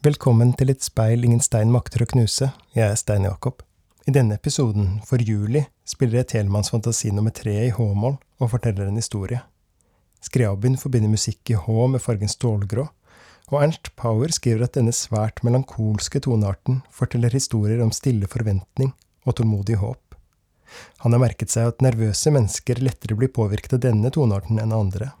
Velkommen til et speil ingen stein makter å knuse. Jeg er Stein Jakob. I denne episoden, for juli, spiller jeg Telemanns fantasi nummer tre i H-moll og forteller en historie. Skriabin forbinder musikk i H med fargen stålgrå, og Ernst Power skriver at denne svært melankolske tonearten forteller historier om stille forventning og tålmodig håp. Han har merket seg at nervøse mennesker lettere blir påvirket av denne tonearten enn andre.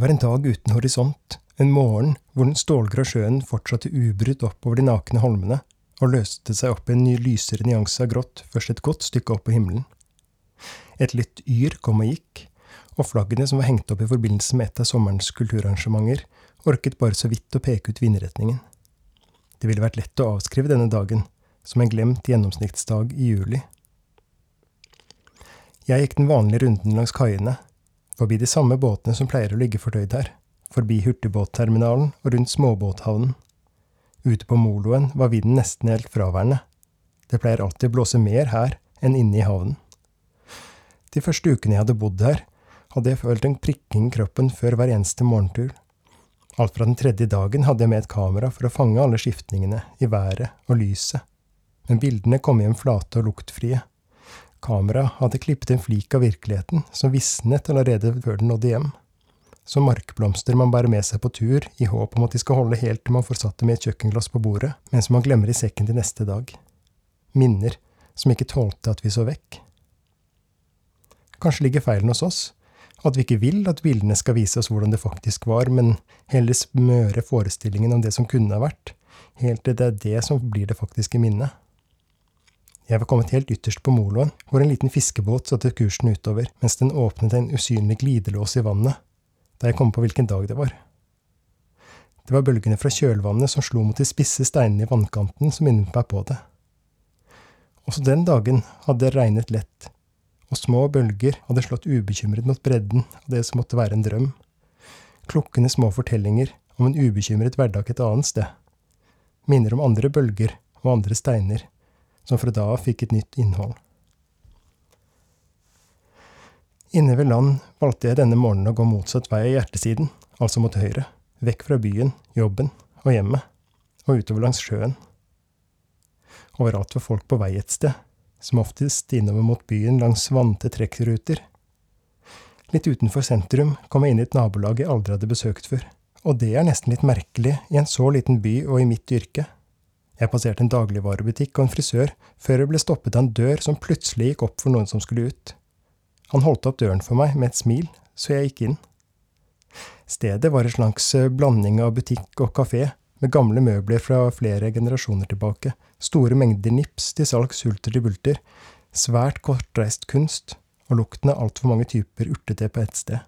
Det var en dag uten horisont, en morgen hvor den stålgrå sjøen fortsatte ubrutt oppover de nakne holmene, og løste seg opp i en ny lysere nyanse av grått først et godt stykke opp på himmelen. Et litt yr kom og gikk, og flaggene som var hengt opp i forbindelse med et av sommerens kulturarrangementer, orket bare så vidt å peke ut vindretningen. Det ville vært lett å avskrive denne dagen, som en glemt gjennomsnittsdag i juli. Jeg gikk den vanlige runden langs kaiene, forbi de samme båtene som pleier å ligge fordøyd her, forbi hurtigbåtterminalen og rundt småbåthavnen. Ute på moloen var vinden nesten helt fraværende. Det pleier alltid å blåse mer her enn inne i havnen. De første ukene jeg hadde bodd her, hadde jeg følt en prikking i kroppen før hver eneste morgentur. Alt fra den tredje dagen hadde jeg med et kamera for å fange alle skiftningene i været og lyset, men bildene kom igjen flate og luktfrie. Kameraet hadde klippet en flik av virkeligheten som visnet allerede før den nådde hjem. Som markblomster man bærer med seg på tur i håp om at de skal holde helt til man får satt dem i et kjøkkenglass på bordet, mens man glemmer i sekken til neste dag. Minner som ikke tålte at vi så vekk. Kanskje ligger feilen hos oss, at vi ikke vil at bildene skal vise oss hvordan det faktisk var, men heller smøre forestillingen om det som kunne ha vært, helt til det er det som blir det faktiske minnet. Jeg var kommet helt ytterst på moloen, hvor en liten fiskebåt satte kursen utover, mens den åpnet en usynlig glidelås i vannet, da jeg kom på hvilken dag det var. Det var bølgene fra kjølvannet som slo mot de spisse steinene i vannkanten som minnet meg på det. Også den dagen hadde det regnet lett, og små bølger hadde slått ubekymret mot bredden av det som måtte være en drøm. Klukkende små fortellinger om en ubekymret hverdag et annet sted. Minner om andre bølger og andre steiner som fra da av fikk et nytt innhold. Inne ved land valgte jeg denne morgenen å gå motsatt vei av hjertesiden, altså mot høyre, vekk fra byen, jobben og hjemmet, og utover langs sjøen. Overalt var folk på vei et sted, som oftest innover mot byen langs vante trekkruter. Litt utenfor sentrum kom jeg inn i et nabolag jeg aldri hadde besøkt før, og det er nesten litt merkelig i en så liten by og i mitt yrke. Jeg passerte en dagligvarebutikk og en frisør før jeg ble stoppet av en dør som plutselig gikk opp for noen som skulle ut. Han holdt opp døren for meg med et smil, så jeg gikk inn. Stedet var en slags blanding av butikk og kafé, med gamle møbler fra flere generasjoner tilbake, store mengder nips til salgs hulter til bulter, svært kortreist kunst og lukten av altfor mange typer urtete på ett sted.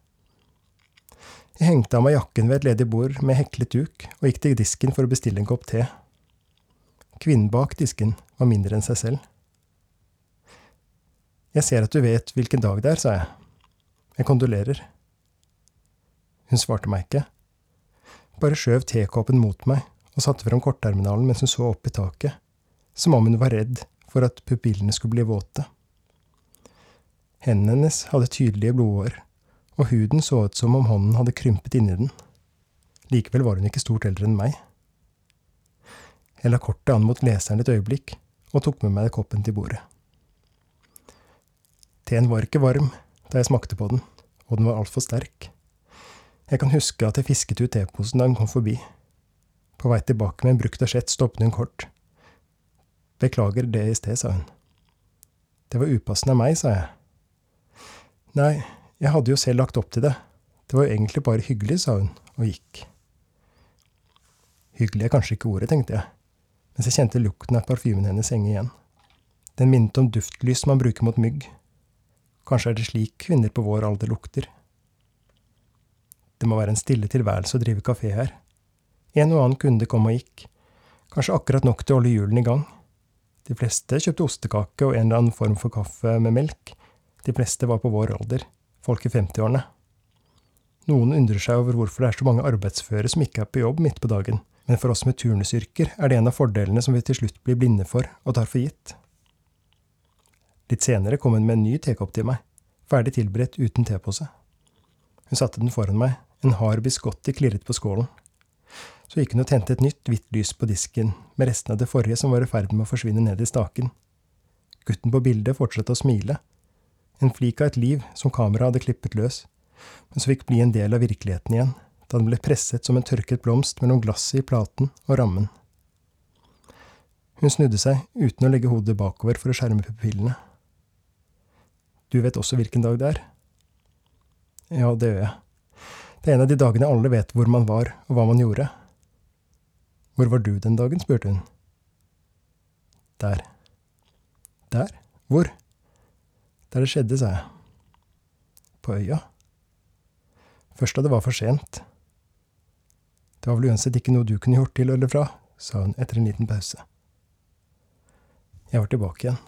Jeg hengte av meg jakken ved et ledig bord med heklet duk og gikk til disken for å bestille en kopp te. Kvinnen bak disken var mindre enn seg selv. Jeg ser at du vet hvilken dag det er, sa jeg. Jeg kondolerer. Hun svarte meg ikke bare skjøv tekoppen mot meg og satte fram kortterminalen mens hun så opp i taket, som om hun var redd for at pupillene skulle bli våte. Hendene hennes hadde tydelige blodår, og huden så ut som om hånden hadde krympet inni den. Likevel var hun ikke stort eldre enn meg. Jeg la kortet an mot leseren et øyeblikk, og tok med meg koppen til bordet. Teen var ikke varm da jeg smakte på den, og den var altfor sterk. Jeg kan huske at jeg fisket ut teposen da hun kom forbi. På vei tilbake med en brukt asjett stoppet hun kort. Beklager det i sted, sa hun. Det var upassende av meg, sa jeg. Nei, jeg hadde jo selv lagt opp til det. Det var jo egentlig bare hyggelig, sa hun, og gikk. Hyggelig er kanskje ikke ordet, tenkte jeg, mens jeg kjente lukten av parfymen hennes henge igjen. Den minnet om duftlys man bruker mot mygg. Kanskje er det slik kvinner på vår alder lukter. Det må være en stille tilværelse å drive kafé her. En og annen kunde kom og gikk, kanskje akkurat nok til å holde hjulene i gang. De fleste kjøpte ostekake og en eller annen form for kaffe med melk. De fleste var på vår alder, folk i 50-årene. Noen undrer seg over hvorfor det er så mange arbeidsføre som ikke er på jobb midt på dagen, men for oss med turnusyrker er det en av fordelene som vi til slutt blir blinde for og tar for gitt. Litt senere kom hun med en ny tekopp til meg, ferdig tilberedt uten tepose. Hun satte den foran meg, en hard biscotti klirret på skålen. Så gikk hun og tente et nytt hvitt lys på disken, med resten av det forrige som var i ferd med å forsvinne ned i staken. Gutten på bildet fortsatte å smile. En flik av et liv som kameraet hadde klippet løs, men som fikk bli en del av virkeligheten igjen, da den ble presset som en tørket blomst mellom glasset i platen og rammen. Hun snudde seg, uten å legge hodet bakover for å skjerme pupillene. Du vet også hvilken dag det er? Ja, det gjør jeg. Det er en av de dagene alle vet hvor man var, og hva man gjorde. Hvor var du den dagen? spurte hun. Der. Der? Hvor? Der det skjedde, sa jeg. På øya. Først da det var for sent. Det var vel uansett ikke noe du kunne gjort til eller fra, sa hun etter en liten pause. Jeg var tilbake igjen.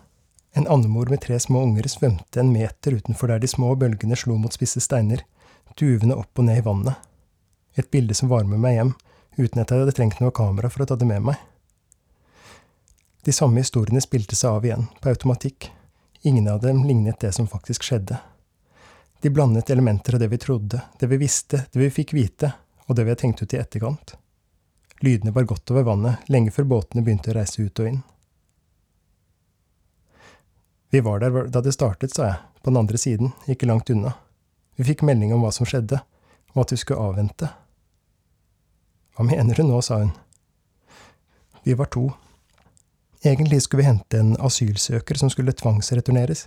En andemor med tre små unger svømte en meter utenfor der de små bølgene slo mot spisse steiner duvende opp og ned i vannet. Et bilde som varmer meg hjem, uten at jeg hadde trengt noe kamera for å ta det med meg. De samme historiene spilte seg av igjen, på automatikk. Ingen av dem lignet det som faktisk skjedde. De blandet elementer av det vi trodde, det vi visste, det vi fikk vite, og det vi hadde tenkt ut i etterkant. Lydene var godt over vannet, lenge før båtene begynte å reise ut og inn. Vi var der da det startet, sa jeg, på den andre siden, ikke langt unna. Vi fikk melding om hva som skjedde, og at vi skulle avvente. Hva mener du nå, sa hun. Vi var to. Egentlig skulle vi hente en asylsøker som skulle tvangsreturneres,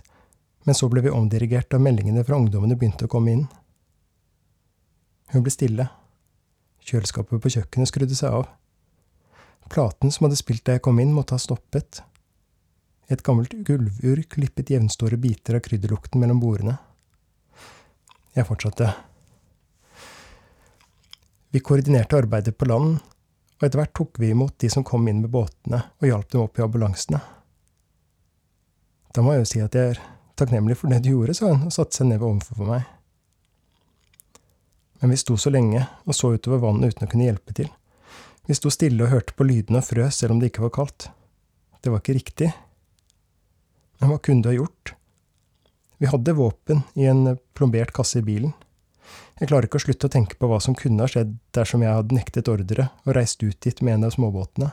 men så ble vi omdirigert da meldingene fra ungdommene begynte å komme inn. Hun ble stille. Kjøleskapet på kjøkkenet skrudde seg av. Platen som hadde spilt da jeg kom inn, måtte ha stoppet. Et gammelt gulvur klippet jevnstore biter av krydderlukten mellom bordene. Jeg fortsatte. Vi koordinerte arbeidet på land, og etter hvert tok vi imot de som kom inn med båtene, og hjalp dem opp i ambulansene. Da må jeg jo si at jeg er takknemlig for det du gjorde, sa hun og satte seg ned overfor meg. Men vi sto så lenge og så utover vannet uten å kunne hjelpe til. Vi sto stille og hørte på lydene og frøs selv om det ikke var kaldt. Det var ikke riktig. Men hva kunne du ha gjort? Vi hadde våpen i en plombert kasse i bilen. Jeg klarer ikke å slutte å tenke på hva som kunne ha skjedd dersom jeg hadde nektet ordre og reist ut dit med en av småbåtene.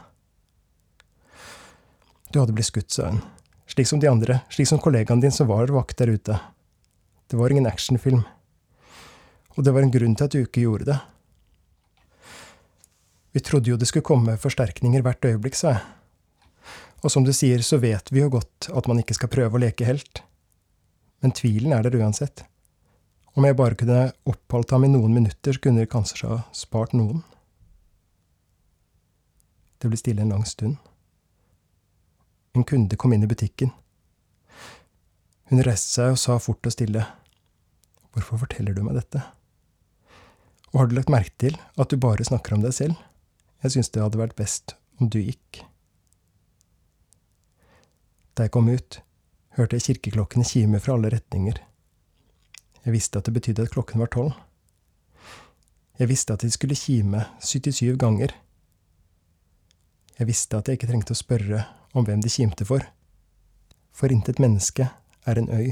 Du hadde blitt skutt, sa hun. Slik som de andre, slik som kollegaen din som var vakt der ute. Det var ingen actionfilm. Og det var en grunn til at du ikke gjorde det. Vi trodde jo det skulle komme forsterkninger hvert øyeblikk, sa jeg. Og som du sier, så vet vi jo godt at man ikke skal prøve å leke helt. Men tvilen er der uansett. Om jeg bare kunne oppholdt ham i noen minutter, så kunne det kanskje ha spart noen. Det ble stille en lang stund. En kunde kom inn i butikken. Hun reiste seg og sa fort og stille, Hvorfor forteller du meg dette? Og har du lagt merke til at du bare snakker om deg selv? Jeg synes det hadde vært best om du gikk. Da jeg kom ut, hørte jeg kirkeklokkene kime fra alle retninger. Jeg visste at det betydde at klokken var tolv. Jeg visste at de skulle kime 77 ganger. Jeg visste at jeg ikke trengte å spørre om hvem de kimte for, for intet menneske er en øy.